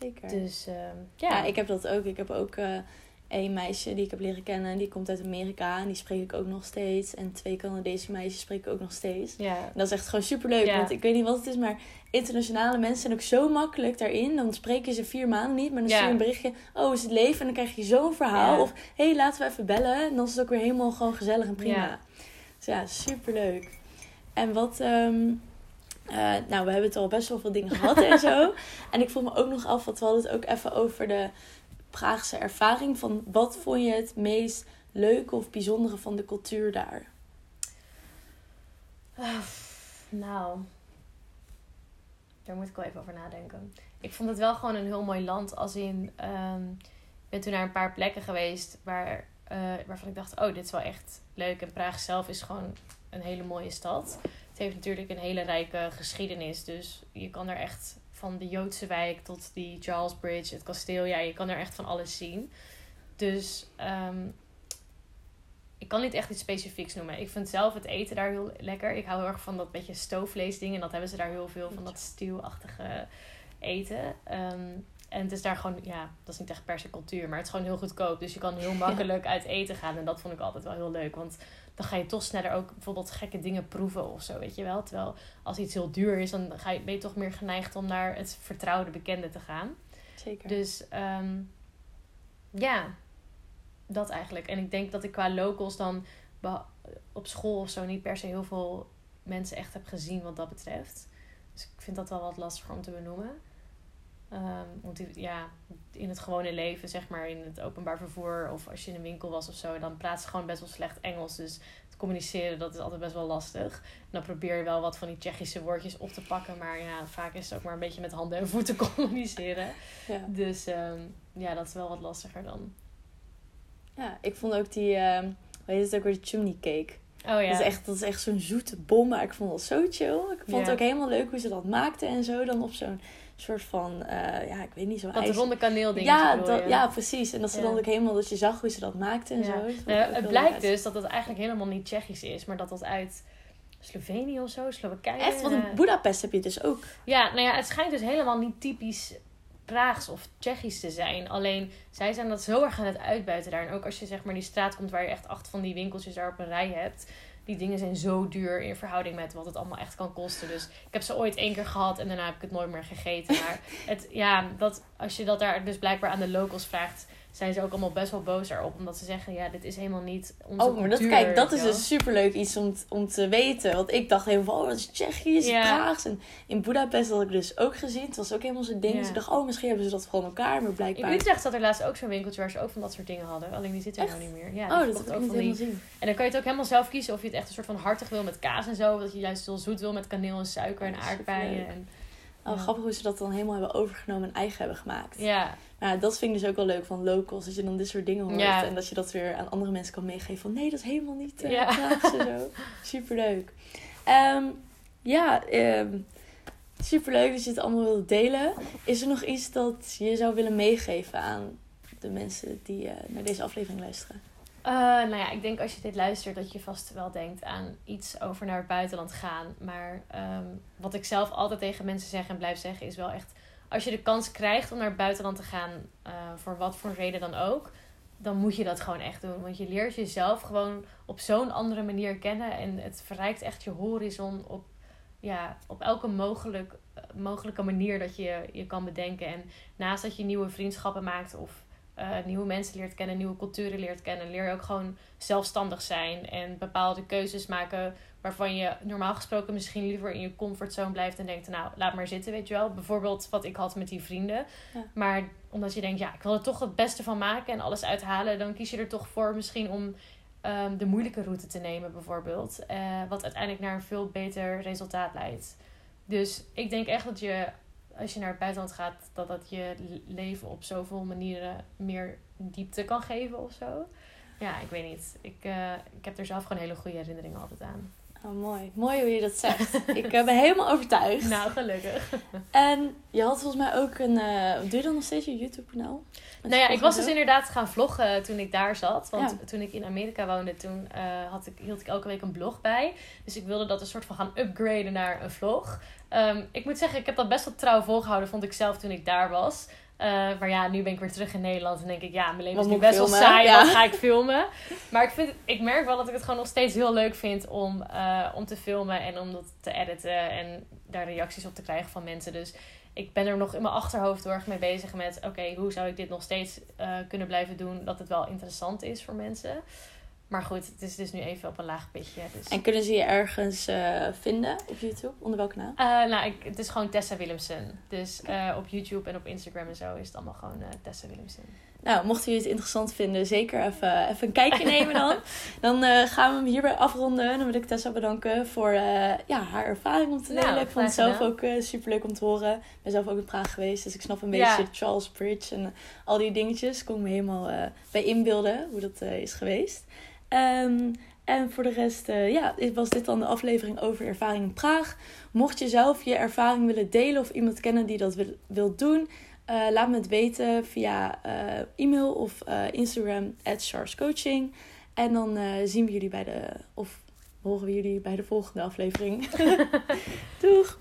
zeker. Dus ehm, ja. ja, ik heb dat ook. Ik heb ook één meisje die ik heb leren kennen. En die komt uit Amerika. En die spreek ik ook nog steeds. En twee Canadese meisjes spreek ik ook nog steeds. ja. En dat is echt gewoon superleuk. Want ik weet niet wat het is, maar internationale mensen zijn ook zo makkelijk daarin. Dan spreken ze vier maanden niet, maar dan Ja. stuur je een berichtje. Oh, is het leven? En dan krijg je zo'n verhaal. Of, hé, hey, laten we even bellen. En dan is het ook weer helemaal gewoon gezellig en prima. Ja. Dus ja, superleuk. En wat... ehm, eh, nou, we hebben het al best wel veel dingen gehad en zo. En ik vroeg me ook nog af, want we hadden het ook even over de Praagse ervaring. Van wat vond je het meest leuke of bijzondere van de cultuur daar? Ah, nou, daar moet ik wel even over nadenken. Ik vond het wel gewoon een heel mooi land. Als in, ehm, ik ben toen naar een paar plekken geweest waar, eh, waarvan ik dacht, oh, dit is wel echt leuk. En Praag zelf is gewoon een hele mooie stad. Het heeft natuurlijk een hele rijke geschiedenis. Dus je kan er echt van de Joodse wijk tot die Charles Bridge, het kasteel. Ja, je kan er echt van alles zien. Dus ehm, ik kan niet echt iets specifieks noemen. Ik vind zelf het eten daar heel lekker. Ik hou heel erg van dat beetje stoofvlees ding. En dat hebben ze daar heel veel van dat stuwachtige eten. Ehm, en het is daar gewoon, ja, dat is niet echt per se cultuur, maar het is gewoon heel goedkoop. Dus je kan heel makkelijk uit eten gaan. En dat vond ik altijd wel heel leuk. Want dan ga je toch sneller ook bijvoorbeeld gekke dingen proeven of zo, weet je wel. Terwijl als iets heel duur is, dan ga je, ben je toch meer geneigd om naar het vertrouwde bekende te gaan. Zeker. Dus ehm, ja, dat eigenlijk. En ik denk dat ik qua locals dan op school of zo niet per se heel veel mensen echt heb gezien wat dat betreft. Dus ik vind dat wel wat lastiger om te benoemen. Want die- ja, in het gewone leven, zeg maar, in het openbaar vervoer of als je in een winkel was of zo, dan praat ze gewoon best wel slecht Engels. Dus het communiceren, dat is altijd best wel lastig. En dan probeer je wel wat van die Tsjechische woordjes op te pakken, maar ja, vaak is het ook maar een beetje met handen en voeten communiceren. ja. Dus ehm, ja, dat is wel wat lastiger dan. Ja, ik vond ook die, ehm hoe heet het ook weer, de chimney cake. Oh ja. Dat is echt, dat is echt zo'n zoete bom, maar ik vond het zo chill. Ik vond het ook helemaal leuk hoe ze dat maakten en zo. Dan op zo'n soort van, eh, ja, ik weet niet, zo'n dat ijs... ronde kaneel ding. Ja, dat, ja, precies. En dat ze Ja. dan ook helemaal, dat je zag hoe ze dat maakten en zo. Dat Nou, het blijkt dus dat het eigenlijk helemaal niet Tsjechisch is, maar dat dat uit Slovenië of zo, Slowakije. Echt, want in eh, Budapest heb je dus ook. Ja, nou ja, het schijnt dus helemaal niet typisch Praags of Tsjechisch te zijn. Alleen zij zijn dat zo erg aan het uitbuiten daar. En ook als je zeg maar die straat komt waar je echt acht van die winkeltjes daar op een rij hebt. Die dingen zijn zo duur in verhouding met wat het allemaal echt kan kosten. Dus ik heb ze ooit één keer gehad en daarna heb ik het nooit meer gegeten. Maar het, ja, dat, als je dat daar dus blijkbaar aan de locals vraagt, zijn ze ook allemaal best wel boos daarop. Omdat ze zeggen, ja, dit is helemaal niet onze Oh, maar dat, cultuur, kijk, dat is je dus superleuk iets om, om te weten. Want ik dacht helemaal van, oh, dat is Tsjechisch, Ja. Praags. En in Budapest had ik dus ook gezien. Het was ook helemaal zo'n ding. Dus ik dacht, oh, misschien hebben ze dat voor elkaar. Maar In blijkbaar... Utrecht zat er laatst ook zo'n winkeltje waar ze ook van dat soort dingen hadden. Alleen die zit er nou niet meer. Ja, oh, dat heb ik ook niet van die helemaal zien. En dan kan je het ook helemaal zelf kiezen of je het echt een soort van hartig wil met kaas en zo. Of dat je juist heel zoet wil met kaneel en suiker en aardbeien. En, Oh, grappig hoe ze dat dan helemaal hebben overgenomen en eigen hebben gemaakt. ja, Maar ja, dat vind ik dus ook wel leuk van locals. Dat je dan dit soort dingen hoort. Ja. En dat je dat weer aan andere mensen kan meegeven. Van nee, dat is helemaal niet uh, Ja. Zo. Superleuk. Ehm, ja, ehm superleuk dat je het allemaal wilde delen. Is er nog iets dat je zou willen meegeven aan de mensen die eh, naar deze aflevering luisteren? Eh, nou ja, ik denk als je dit luistert dat je vast wel denkt aan iets over naar het buitenland gaan. Maar ehm, wat ik zelf altijd tegen mensen zeg en blijf zeggen is wel echt... Als je de kans krijgt om naar het buitenland te gaan, eh, voor wat voor reden dan ook... Dan moet je dat gewoon echt doen. Want je leert jezelf gewoon op zo'n andere manier kennen. En het verrijkt echt je horizon op, ja, op elke mogelijk, eh, mogelijke manier dat je je kan bedenken. En naast dat je nieuwe vriendschappen maakt of eh, nieuwe mensen leert kennen, nieuwe culturen leert kennen, leer je ook gewoon zelfstandig zijn en bepaalde keuzes maken waarvan je normaal gesproken misschien liever in je comfortzone blijft en denkt, nou, laat maar zitten, weet je wel. Bijvoorbeeld wat ik had met die vrienden. Ja. Maar omdat je denkt, ja, ik wil er toch het beste van maken en alles uithalen, dan kies je er toch voor misschien om ehm, de moeilijke route te nemen, bijvoorbeeld. Eh, wat uiteindelijk naar een veel beter resultaat leidt. Dus ik denk echt dat je, als je naar het buitenland gaat, dat dat je le- leven op zoveel manieren meer diepte kan geven of zo. Ja, ik weet niet. Ik, eh, ik heb er zelf gewoon hele goede herinneringen altijd aan. Oh, mooi. Mooi hoe je dat zegt. ik eh, ben helemaal overtuigd. Nou, gelukkig. En je had volgens mij ook een... eh, doe je dan nog steeds je YouTube-kanaal? Nou ja, ik was dus inderdaad gaan vloggen toen ik daar zat. Want Ja. toen ik in Amerika woonde, toen had ik, hield ik elke week een blog bij. Dus ik wilde dat een soort van gaan upgraden naar een vlog. Ehm, ik moet zeggen, ik heb dat best wel trouw volgehouden, vond ik zelf toen ik daar was. Eh, maar ja, nu ben ik weer terug in Nederland en denk ik, ja, mijn leven is nu best wel saai. Ja. Wat ga ik filmen? Maar ik, vind, ik merk wel dat ik het gewoon nog steeds heel leuk vind om, eh, om te filmen en om dat te editen en daar reacties op te krijgen van mensen. Dus ik ben er nog in mijn achterhoofd heel erg mee bezig met... oké, hoe zou ik dit nog steeds eh, kunnen blijven doen... dat het wel interessant is voor mensen. Maar goed, het is dus nu even op een laag pitje. Dus. En kunnen ze je ergens eh, vinden op YouTube? Onder welk naam? Eh, nou, ik, het is gewoon Tessa Willemsen. Dus eh, op YouTube en op Instagram en zo is het allemaal gewoon Tessa Willemsen. Nou, mochten jullie het interessant vinden, zeker even, even een kijkje nemen dan. Dan gaan we hem hierbij afronden. En dan wil ik Tessa bedanken voor ja, haar ervaring om te Nou, delen. ik vond het zelf ook super leuk om te horen. Ik ben zelf ook in Praag geweest, dus ik snap een Ja. beetje Charles Bridge en al die dingetjes. Kon ik me helemaal bij inbeelden hoe dat is geweest. Ehm, en voor de rest, eh, ja, was dit dan de aflevering over ervaring in Praag. Mocht je zelf je ervaring willen delen of iemand kennen die dat wil, wil doen, eh, laat me het weten via eh, e-mail of Instagram at Coaching. En dan zien we jullie bij de, of horen we jullie bij de volgende aflevering. Doeg!